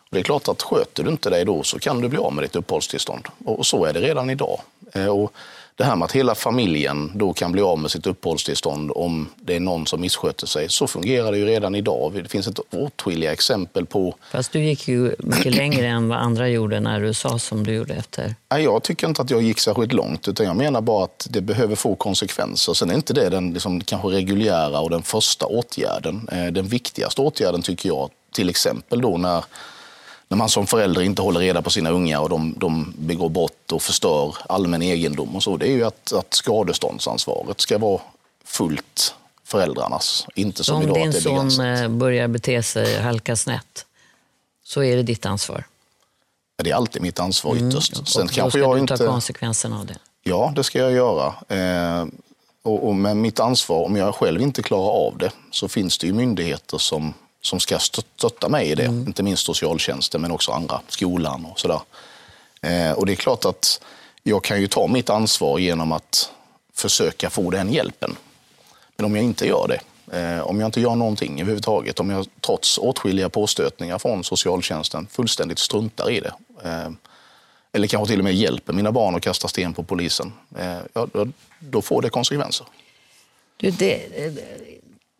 Speaker 3: Och det är klart att sköter du inte dig då så kan du bli av med ditt uppehållstillstånd. Och så är det redan idag. Eh, och det här med att hela familjen då kan bli av med sitt uppehållstillstånd om det är någon som missköter sig. Så fungerar det ju redan idag. Det finns ett åtskilliga exempel på...
Speaker 1: Fast du gick ju mycket längre än vad andra gjorde när du sa som du gjorde efter.
Speaker 3: Nej, jag tycker inte att jag gick särskilt långt. Utan jag menar bara att det behöver få konsekvenser. Sen är inte det den liksom, kanske reguljära och den första åtgärden. Eh, den viktigaste åtgärden tycker jag, till exempel då när när man som förälder inte håller reda på sina unga och de, de begår brott och förstör allmän egendom och så, det är ju att, att skadeståndsansvaret ska vara fullt föräldrarnas. Inte som
Speaker 1: om
Speaker 3: idag
Speaker 1: din
Speaker 3: att det är
Speaker 1: son
Speaker 3: begränsat.
Speaker 1: eh, börjar bete sig halka snett så är det ditt ansvar.
Speaker 3: Det är alltid mitt ansvar ytterst.
Speaker 1: Mm. Och
Speaker 3: Sen
Speaker 1: då
Speaker 3: kanske
Speaker 1: ska
Speaker 3: jag
Speaker 1: du
Speaker 3: inte...
Speaker 1: ta konsekvenserna av det.
Speaker 3: Ja, det ska jag göra. Eh, och, och med mitt ansvar, om jag själv inte klarar av det, så finns det ju myndigheter som, som ska stö- stötta mig i det. Inte minst socialtjänsten, men också andra, skolan och sådär. Eh, och det är klart att jag kan ju ta mitt ansvar genom att försöka få den hjälpen. Men om jag inte gör det, eh, om jag inte gör någonting överhuvudtaget, om jag trots åtskilliga påstötningar från socialtjänsten fullständigt struntar i det, eh, eller kanske till och med hjälper mina barn att kasta sten på polisen, eh, ja, då, får det konsekvenser.
Speaker 1: Du, det,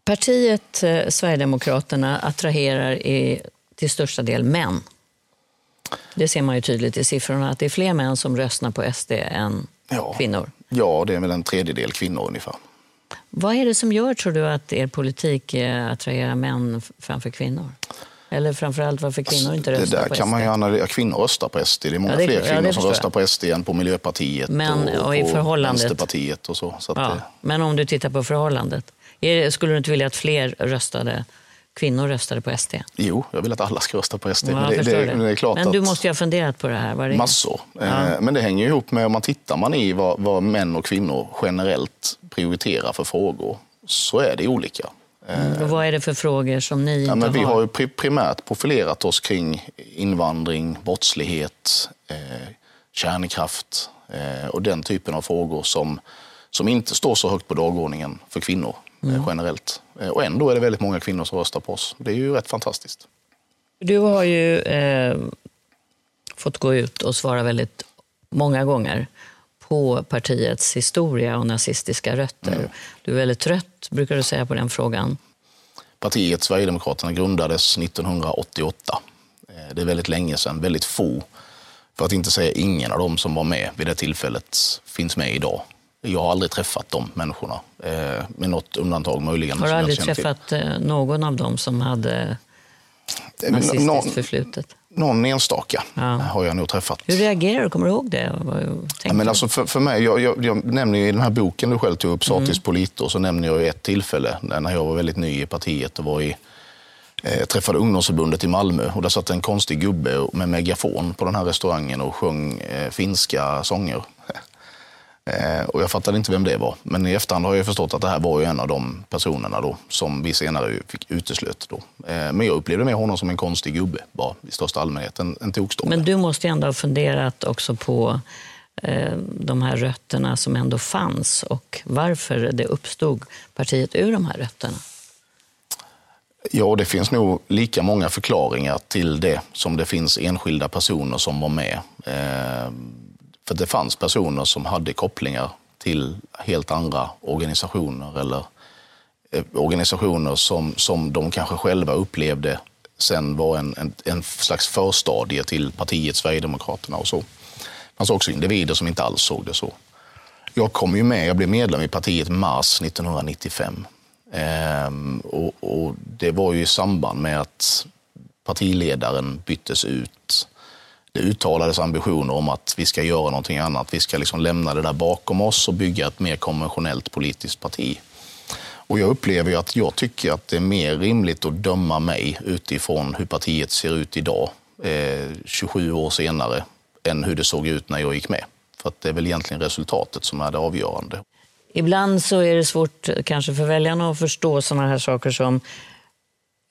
Speaker 1: partiet eh, Sverigedemokraterna attraherar i, till största del män. Det ser man ju tydligt i siffrorna, att det är fler män som röstar på SD än
Speaker 3: Ja.
Speaker 1: kvinnor.
Speaker 3: Ja, det är väl en tredjedel kvinnor ungefär.
Speaker 1: Vad är det som gör, tror du, att er politik eh, attraherar män framför kvinnor? Eller framförallt varför kvinnor inte
Speaker 3: det
Speaker 1: röstar
Speaker 3: där
Speaker 1: på
Speaker 3: kan
Speaker 1: SD?
Speaker 3: man ju analysera. Kvinnor röstar på SD. Det är många
Speaker 1: Ja, det-
Speaker 3: fler
Speaker 1: ja,
Speaker 3: kvinnor
Speaker 1: det
Speaker 3: som röstar på SD än på Miljöpartiet
Speaker 1: Men-
Speaker 3: och,
Speaker 1: och i förhållandet-
Speaker 3: Vänsterpartiet och så. så
Speaker 1: Ja,
Speaker 3: det,
Speaker 1: men om du tittar på förhållandet, det, skulle du inte vilja att fler röstade, kvinnor röstade på SD?
Speaker 3: jo, jag vill att alla ska rösta på SD.
Speaker 1: Ja,
Speaker 3: men det, det, men det är klart
Speaker 1: men du måste ju ha funderat på det här. Vad det.
Speaker 3: Massor. Eh, Men det hänger ihop med, om man tittar man i vad, vad män och kvinnor generellt prioriterar för frågor, så är det olika.
Speaker 1: Mm, och vad är det för frågor som ni
Speaker 3: Ja,
Speaker 1: inte
Speaker 3: men vi
Speaker 1: har?
Speaker 3: har ju pri- primärt profilerat oss kring invandring, brottslighet, eh, kärnkraft eh, och den typen av frågor som, som inte står så högt på dagordningen för kvinnor
Speaker 1: Mm.
Speaker 3: generellt. Eh, och ändå är det väldigt många kvinnor som röstar på oss. Det är ju rätt fantastiskt.
Speaker 1: Du har ju eh, fått gå ut och svara väldigt många gånger på partiets historia och nazistiska rötter.
Speaker 3: Mm.
Speaker 1: Du är väldigt trött, brukar du säga, på den frågan.
Speaker 3: Partiet Sverigedemokraterna grundades 1988. Eh, Det är väldigt länge sedan. Väldigt få, för att inte säga ingen av dem som var med vid det tillfället finns med idag. Jag har aldrig träffat de människorna, eh, med något undantag möjligen.
Speaker 1: Har du aldrig
Speaker 3: känner till.
Speaker 1: träffat eh, någon av dem som hade
Speaker 3: Eh,
Speaker 1: nazistiskt
Speaker 3: Någon,
Speaker 1: förflutet?
Speaker 3: någon enstaka
Speaker 1: Ja.
Speaker 3: har jag nog träffat.
Speaker 1: Hur reagerar du? Kommer du ihåg det?
Speaker 3: Ja, men alltså för, för mig, jag, jag, jag nämner i den här boken du själv tog upp,
Speaker 1: Mm.
Speaker 3: Satis Polito, så nämner jag ett tillfälle när jag var väldigt ny i partiet och var i, eh, träffade ungdomsförbundet i Malmö och där satt en konstig gubbe med megafon på den här restaurangen och sjöng eh, finska sånger. Eh, och jag fattade inte vem det var, men i efterhand har jag förstått att det här var ju en av de personerna då, som vi senare fick uteslöt. Då. Eh, men jag upplevde mer honom som en konstig gubbe, bara i största allmänhet, en, en tokstomme.
Speaker 1: Men du måste ju ändå ha funderat också på eh, de här rötterna som ändå fanns och varför det uppstod partiet ur de här rötterna.
Speaker 3: Ja, det finns nog lika många förklaringar till det som det finns enskilda personer som var med. Eh, för det fanns personer som hade kopplingar till helt andra organisationer eller eh, organisationer som, som de kanske själva upplevde sen var en, en, en slags förstadie till partiet Sverigedemokraterna och så. Det fanns också individer som inte alls såg det så. Jag kom ju med, jag blev medlem i partiet mars 1995. Ehm, och, och det var ju i samband med att partiledaren byttes ut det uttalades ambitioner om att vi ska göra någonting annat. Vi ska liksom lämna det där bakom oss och bygga ett mer konventionellt politiskt parti. Och jag upplever ju att jag tycker att det är mer rimligt att döma mig utifrån hur partiet ser ut idag, eh, 27 år senare, än hur det såg ut när jag gick med. För att det är väl egentligen resultatet som är det avgörande.
Speaker 1: Ibland så är det svårt kanske för väljarna att förstå sådana här saker som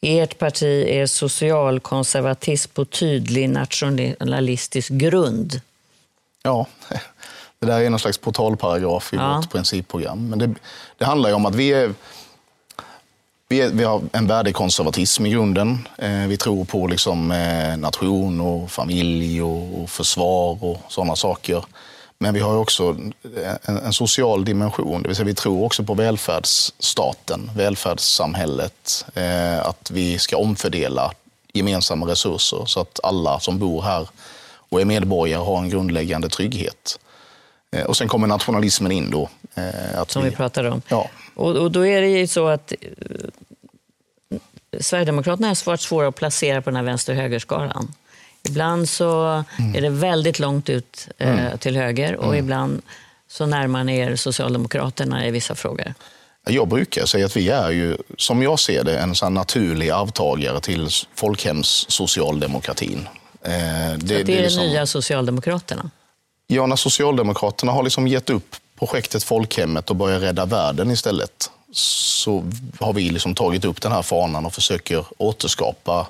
Speaker 1: ert parti är socialkonservatism på tydlig nationalistisk grund.
Speaker 3: Ja, det där är någon slags portalparagraf i ja. vårt principprogram. Men det, det handlar ju om att vi är, vi, är, vi har en värdekonservatism i grunden. Eh, vi tror på liksom, eh, nation och familj och, och försvar och sådana saker. Men vi har också en, en, social dimension, det vill säga vi tror också på välfärdsstaten, välfärdssamhället. Eh, att vi ska omfördela gemensamma resurser så att alla som bor här och är medborgare har en grundläggande trygghet. Eh, och sen kommer nationalismen in då.
Speaker 1: Eh, som vi, vi pratade om.
Speaker 3: Ja.
Speaker 1: Och, och, då är det ju så att eh, Sverigedemokraterna har varit svåra att placera på den här vänster-högerskalan. Ibland så mm. är det väldigt långt ut eh, mm. till höger och mm. ibland så närmar ni er Socialdemokraterna i vissa frågor.
Speaker 3: Jag brukar säga att vi är ju, som jag ser det, en sån naturlig avtagare till folkhemssocialdemokratin.
Speaker 1: Eh, det, det, är det liksom, nya Socialdemokraterna?
Speaker 3: Ja, när Socialdemokraterna har liksom gett upp projektet Folkhemmet och börjat rädda världen istället så har vi liksom tagit upp den här fanan och försöker återskapa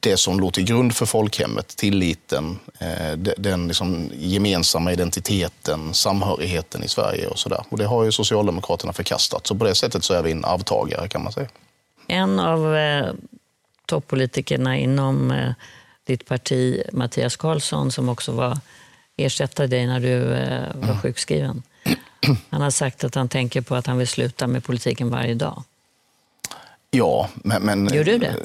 Speaker 3: det som låg till grund för folkhemmet, tilliten, eh, den liksom gemensamma identiteten, samhörigheten i Sverige och sådär. Och det har ju Socialdemokraterna förkastat. Så på det sättet så är vi en arvtagare kan man säga.
Speaker 1: En av eh, toppolitikerna inom eh, ditt parti, Mattias Karlsson, som också var ersättare dig när du eh, var mm. sjukskriven. Han har sagt att han tänker på att han vill sluta med politiken varje dag.
Speaker 3: Ja, men... men
Speaker 1: Gör du det?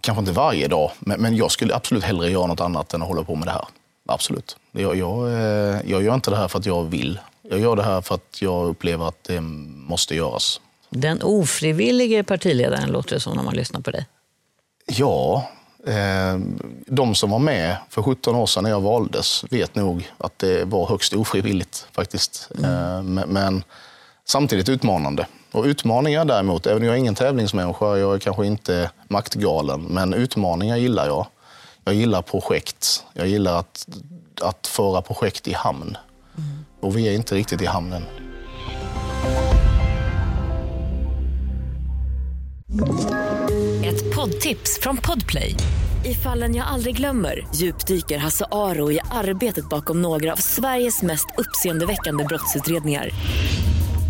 Speaker 3: Kanske inte varje dag, men, men, jag skulle absolut hellre göra något annat än att hålla på med det här. Absolut. Jag, jag, eh, jag gör inte det här för att jag vill. Jag gör det här för att jag upplever att det måste göras.
Speaker 1: Den ofrivillige partiledaren låter det som när man lyssnar på dig.
Speaker 3: Ja, eh, de som var med för 17 år sedan när jag valdes vet nog att det var högst ofrivilligt faktiskt. Mm. Eh, men, men samtidigt utmanande. Och utmaningar däremot, även om jag är ingen tävlingsmänniska, jag är kanske inte maktgalen, men utmaningar gillar jag. Jag gillar projekt. Jag gillar att, att föra projekt i hamn. Mm. Och vi är inte riktigt i hamnen.
Speaker 4: Ett poddtips från Podplay. I fallen jag aldrig glömmer djupdyker Hasse Aro i arbetet bakom några av Sveriges mest uppseendeväckande brottsutredningar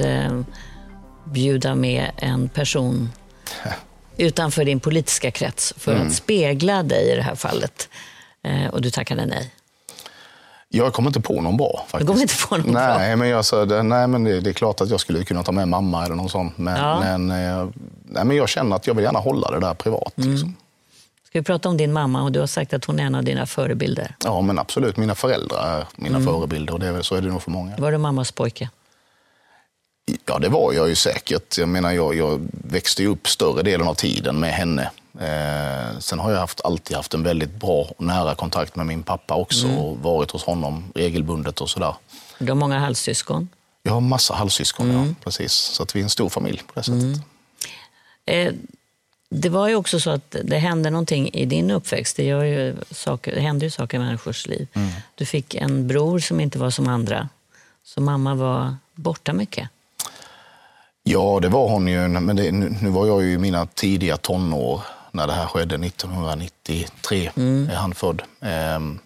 Speaker 1: eh, bjuda med en person utanför din politiska krets för mm. att spegla dig i det här fallet. Eh, och du tackade nej.
Speaker 3: Jag kommer inte på någon bra. Faktiskt.
Speaker 1: Du kommer inte på någon
Speaker 3: nej,
Speaker 1: bra?
Speaker 3: Men jag sa, nej, men det, det, är klart att jag skulle kunna ta med mamma eller någon sån. Men, ja. men, eh, nej, men jag känner att jag vill gärna hålla det där privat. Mm. Liksom.
Speaker 1: Ska vi prata om din mamma? och Du har sagt att hon är en av dina förebilder.
Speaker 3: Ja, men absolut. Mina föräldrar är mina mm. förebilder och det, så är det nog för många.
Speaker 1: Var du mammas pojke?
Speaker 3: Ja, det var jag ju säkert. Jag menar, jag, jag växte upp större delen av tiden med henne. Eh, sen har jag haft, alltid haft en väldigt bra och nära kontakt med min pappa också mm. och varit hos honom regelbundet och sådär.
Speaker 1: Du har många halvsyskon?
Speaker 3: Jag har massa halvsyskon, mm. ja. Precis. Så att vi är en stor familj på det sättet. Mm.
Speaker 1: Eh, det var ju också så att det hände någonting i din uppväxt. Det, gör ju saker, det händer ju saker i människors liv. Mm. Du fick en bror som inte var som andra. Så mamma var borta mycket.
Speaker 3: Ja, det var hon ju. Men det, nu var jag ju i mina tidiga tonår när det här skedde. 1993 mm. är han född. Ehm,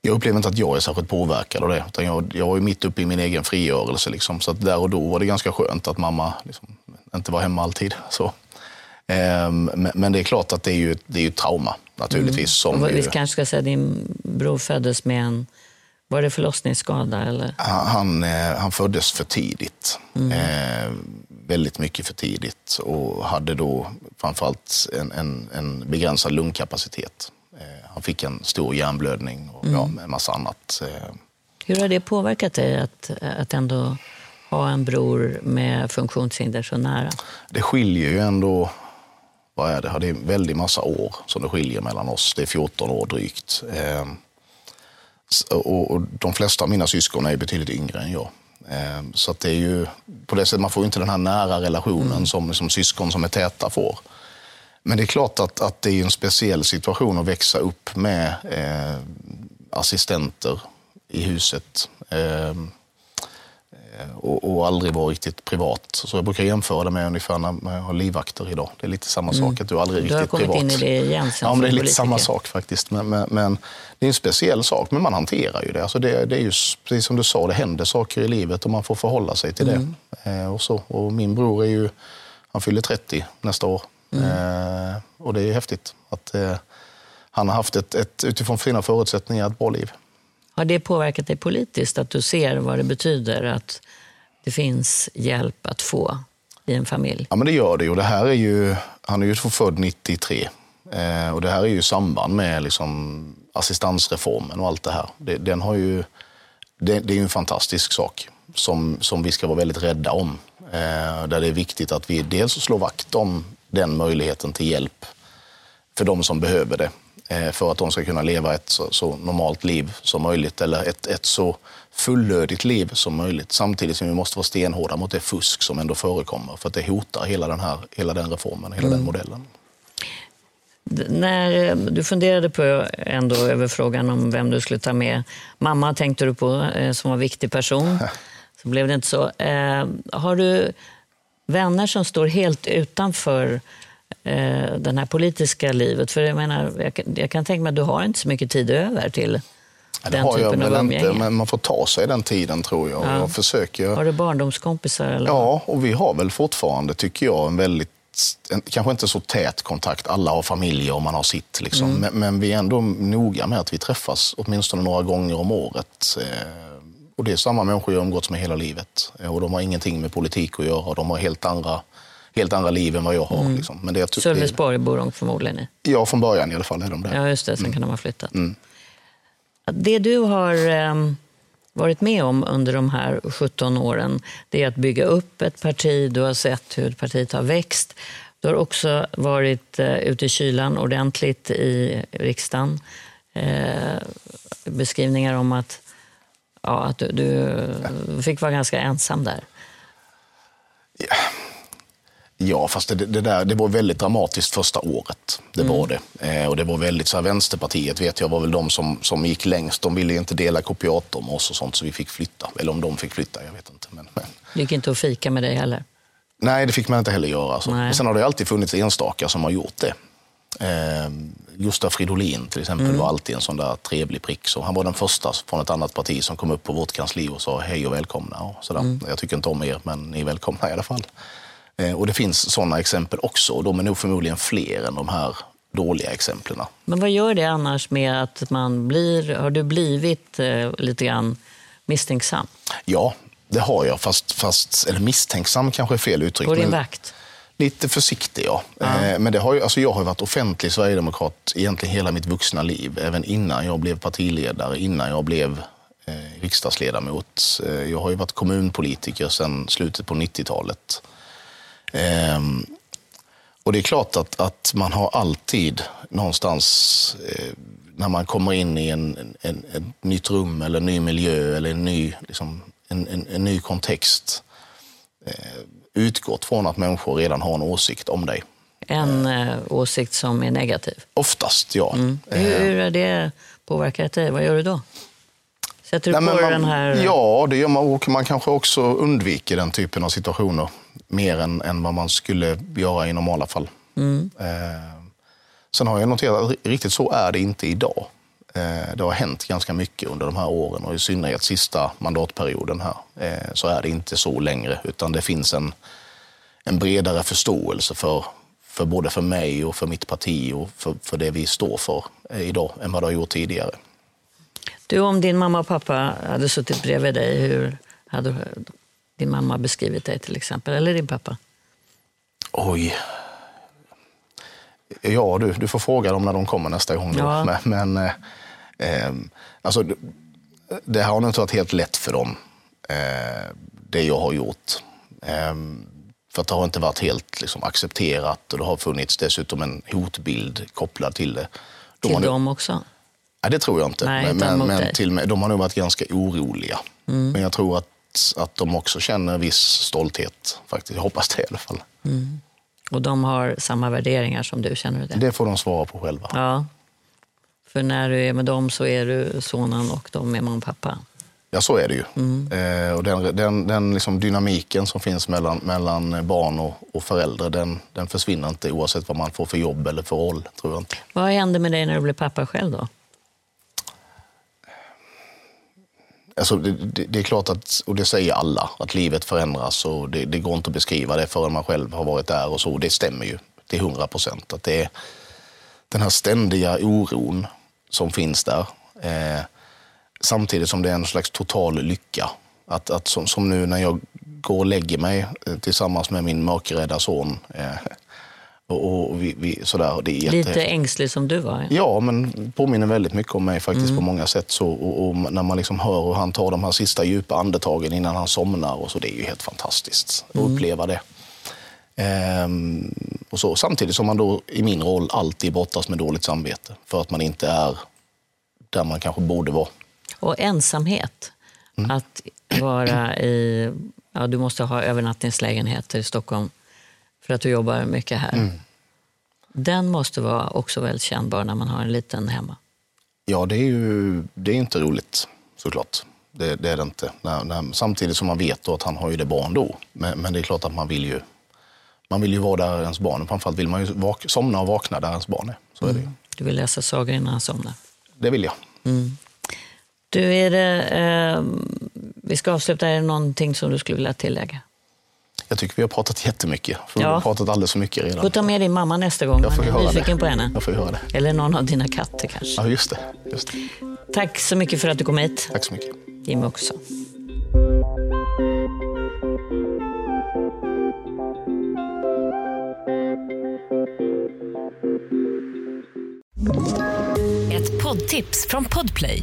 Speaker 3: jag upplever inte att jag är särskilt påverkad av det. Utan jag, jag var ju mitt uppe i min egen frigörelse. Liksom. Så där och då var det ganska skönt att mamma liksom, inte var hemma alltid. Så. Ehm, men, det är klart att det är ju, det är ju trauma naturligtvis. Som
Speaker 1: Och
Speaker 3: ju,
Speaker 1: Vi kanske ska säga att din bror föddes med en, var det förlossningsskada eller?
Speaker 3: han, han, eh, han föddes för tidigt. Eh, väldigt mycket för tidigt och hade då framförallt en, en, en begränsad lungkapacitet. Eh, han fick en stor hjärnblödning och ja, en massa annat. Eh,
Speaker 1: Hur har det påverkat dig att, att ändå ha en bror med funktionshinder så nära?
Speaker 3: Det skiljer ju ändå, vad är det, det är en väldig massa år som det skiljer mellan oss. Det är 14 år drygt. Och, de flesta av mina syskon är betydligt yngre än jag. Eh, så det är ju, på det sättet, man får inte den här nära relationen som, som syskon som är täta får. Men det är klart att, att det är en speciell situation att växa upp med eh, assistenter i huset. Eh, och, och aldrig vara riktigt privat. Så jag brukar jämföra det med ungefär när jag har livvakter idag. Det är lite samma sak, att du är aldrig
Speaker 1: Mm. Du har
Speaker 3: riktigt
Speaker 1: kommit
Speaker 3: privat.
Speaker 1: in i det igen sen
Speaker 3: Ja, men det är lite
Speaker 1: politiker.
Speaker 3: samma sak faktiskt. Men, men, men det är en speciell sak, men man hanterar ju det. Alltså det, det är ju precis som du sa, det händer saker i livet och man får förhålla sig till
Speaker 1: Mm.
Speaker 3: det. Eh, och, så. och min bror är ju, han fyller 30 nästa år.
Speaker 1: Mm.
Speaker 3: Eh, och det är ju häftigt att eh, han har haft ett, ett, utifrån sina förutsättningar, ett bra liv.
Speaker 1: Har det påverkat dig politiskt, att du ser vad det betyder att det finns hjälp att få i en familj?
Speaker 3: Ja, men det gör det. Och det här är ju, han är ju född 93. Eh, och det här är ju i samband med liksom, assistansreformen och allt det här. Det, den har ju, det, det är ju en fantastisk sak som, som vi ska vara väldigt rädda om. Eh, där det är viktigt att vi dels slår vakt om den möjligheten till hjälp för de som behöver det. Eh, för att de ska kunna leva ett så, så normalt liv som möjligt eller ett, ett så fullödigt liv som möjligt. Samtidigt som vi måste vara stenhårda mot det fusk som ändå förekommer för att det hotar hela den, här, hela den reformen, hela den modellen.
Speaker 1: När eh, du funderade på ändå över frågan om vem du skulle ta med. Mamma tänkte du på eh, som var en viktig person. Så blev det inte så. Har du vänner som står helt utanför eh, det här politiska livet? För jag menar, jag, kan- jag kan tänka mig att du har inte så mycket tid över till
Speaker 3: Ja,
Speaker 1: den typen av
Speaker 3: väl inte,
Speaker 1: umgänge.
Speaker 3: men man får ta sig den tiden tror jag.
Speaker 1: Ja.
Speaker 3: Jag försöker.
Speaker 1: Har du barndomskompisar? Eller?
Speaker 3: Ja, och vi har väl fortfarande, tycker jag, en väldigt en, kanske inte så tät kontakt. Alla har familjer och man har sitt. Liksom.
Speaker 1: Mm.
Speaker 3: Men, men vi är ändå noga med att vi träffas åtminstone några gånger om året. Eh, och det är samma människor jag umgåtts med hela livet. Eh, och de har ingenting med politik att göra. De har helt andra, helt andra liv än vad jag har. Liksom. Men det, är-
Speaker 1: Sölvesborg bor de förmodligen i.
Speaker 3: Ja, från början i alla fall är de där.
Speaker 1: Ja, just det. Sen kan de ha flyttat. Det du har eh, varit med om under de här 17 åren, det är att bygga upp ett parti. Du har sett hur partiet har växt. Du har också varit eh, ute i kylan ordentligt i riksdagen. Eh, beskrivningar om att, ja, att du, du fick vara ganska ensam där.
Speaker 3: Ja, fast det, det, där, det var väldigt dramatiskt första året. Det var det. Eh, och det var väldigt så här, Vänsterpartiet vet jag var väl de som, som gick längst. De ville inte dela kopiator med oss och sånt så vi fick flytta. Eller om de fick flytta, jag vet inte. Men, men.
Speaker 1: Det gick inte att fika med dig heller.
Speaker 3: Nej, det fick man inte heller göra. Alltså. Men sen har det alltid funnits enstaka som har gjort det. Eh, Gustaf Fridolin till exempel var alltid en sån där trevlig prick. Så han var den första från ett annat parti som kom upp på vårt kansli och sa hej och välkomna. Och sådär. Jag tycker inte om er, men ni är välkomna i alla fall. Eh, och det finns sådana exempel också. Och de är nog förmodligen fler än de här dåliga exemplen.
Speaker 1: Men vad gör det annars med att man blir... Har du blivit eh, lite grann misstänksam
Speaker 3: Ja, det har jag. Fast, fast eller misstänksam kanske är fel uttryck.
Speaker 1: på din vakt?
Speaker 3: Lite försiktig, ja. Eh, Men det har ju, alltså jag har varit offentlig sverigedemokrat egentligen hela mitt vuxna liv. Även innan jag blev partiledare, innan jag blev eh, riksdagsledamot. Eh, jag har ju varit kommunpolitiker sedan slutet på 90-talet. Ehm, och det är klart att, att man har alltid någonstans, eh, när man kommer in i en, en, ett nytt rum eller en ny miljö eller en ny, liksom, en, en, en ny kontext, eh, utgått från att människor redan har en åsikt om dig.
Speaker 1: En eh, åsikt som är negativ.
Speaker 3: Oftast, ja.
Speaker 1: Hur, hur har det påverkat dig? Vad gör du då? Sätter du
Speaker 3: Nej,
Speaker 1: på
Speaker 3: man,
Speaker 1: den här...
Speaker 3: Ja, det gör man. Och man kanske också undviker den typen av situationer mer än, än vad man skulle göra i normala fall.
Speaker 1: Mm.
Speaker 3: Eh, sen har jag noterat att riktigt så är det inte idag. Eh, det har hänt ganska mycket under de här åren och i synnerhet sista mandatperioden här eh, så är det inte så längre utan det finns en, en bredare förståelse för, för både för mig och för mitt parti och för, för det vi står för eh, idag än vad det har gjort tidigare.
Speaker 1: Du, om din mamma och pappa hade suttit bredvid dig, hur hade din mamma beskrivit dig till exempel? Eller din pappa?
Speaker 3: Oj. Ja, du, du får fråga dem när de kommer nästa gång.
Speaker 1: Ja.
Speaker 3: Men, men eh, eh, alltså, det har nog inte varit helt lätt för dem, eh, det jag har gjort. Eh, för att det har inte varit helt liksom, accepterat och det har funnits dessutom en hotbild kopplad till det. De
Speaker 1: Till
Speaker 3: nog-
Speaker 1: dem också?
Speaker 3: Nej, det tror jag inte.
Speaker 1: Nej,
Speaker 3: men men, men.
Speaker 1: Mm.
Speaker 3: till de har nog varit ganska oroliga. Men jag tror att, att de också känner en viss stolthet. faktiskt. Jag hoppas det i alla fall.
Speaker 1: Och de har samma värderingar som du, känner du det?
Speaker 3: Det får de svara på själva.
Speaker 1: Ja. För när du är med dem så är du sonen och de är mamma och pappa.
Speaker 3: Ja, så är det ju.
Speaker 1: Mm.
Speaker 3: Eh, och den den, den liksom dynamiken som finns mellan, mellan barn och, och föräldrar, den, den försvinner inte oavsett vad man får för jobb eller för roll, tror jag inte.
Speaker 1: Vad hände med dig när du blev pappa själv då?
Speaker 3: Alltså, det, det, det är klart att, och det säger alla, att livet förändras och det, det går inte att beskriva det förrän man själv har varit där och så. Det stämmer ju till hundra procent. Att det är den här ständiga oron som finns där. Eh, samtidigt som det är en slags total lycka. Att, att som, som nu när jag går och lägger mig eh, tillsammans med min mörkrädda son. Eh, och, och vi, vi, sådär, det är
Speaker 1: Lite ängslig som du var?
Speaker 3: Ja, men påminner väldigt mycket om mig faktiskt på många sätt. Så, och, och när man liksom hör hur han tar de här sista djupa andetagen innan han somnar. Och så, det är ju helt fantastiskt att uppleva det. Ehm, och så, samtidigt som man då i min roll alltid brottas med dåligt samvete. För att man inte är där man kanske borde vara.
Speaker 1: Och ensamhet. Att vara i... Ja, du måste ha övernattningslägenheter i Stockholm för att du jobbar mycket här. Den måste vara också väldigt kännbar när man har en liten hemma.
Speaker 3: Ja, det är ju det är inte roligt såklart. Det, det är det inte. När, när, samtidigt som man vet att han har ju det bra ändå. Men, men det är klart att man vill ju, man vill ju vara där ens barn är. Framförallt vill man ju vak, somna och vakna där ens barn är. Så är det ju.
Speaker 1: Du vill läsa sagor innan han somnar.
Speaker 3: Det vill jag.
Speaker 1: Du, är det, eh, vi ska avsluta. Är det någonting som du skulle vilja tillägga?
Speaker 3: Jag tycker vi har pratat jättemycket. För Vi
Speaker 1: Ja.
Speaker 3: har pratat alldeles för mycket redan.
Speaker 1: Får ta med din mamma nästa gång.
Speaker 3: Jag får
Speaker 1: Man är
Speaker 3: höra
Speaker 1: nyfiken
Speaker 3: det.
Speaker 1: på henne.
Speaker 3: Jag får höra det.
Speaker 1: Eller någon av dina katter kanske.
Speaker 3: Ja, just det. Just det.
Speaker 1: Tack så mycket för att du kom hit.
Speaker 3: Tack så mycket.
Speaker 1: Jimmy också.
Speaker 4: Ett poddtips från Podplay.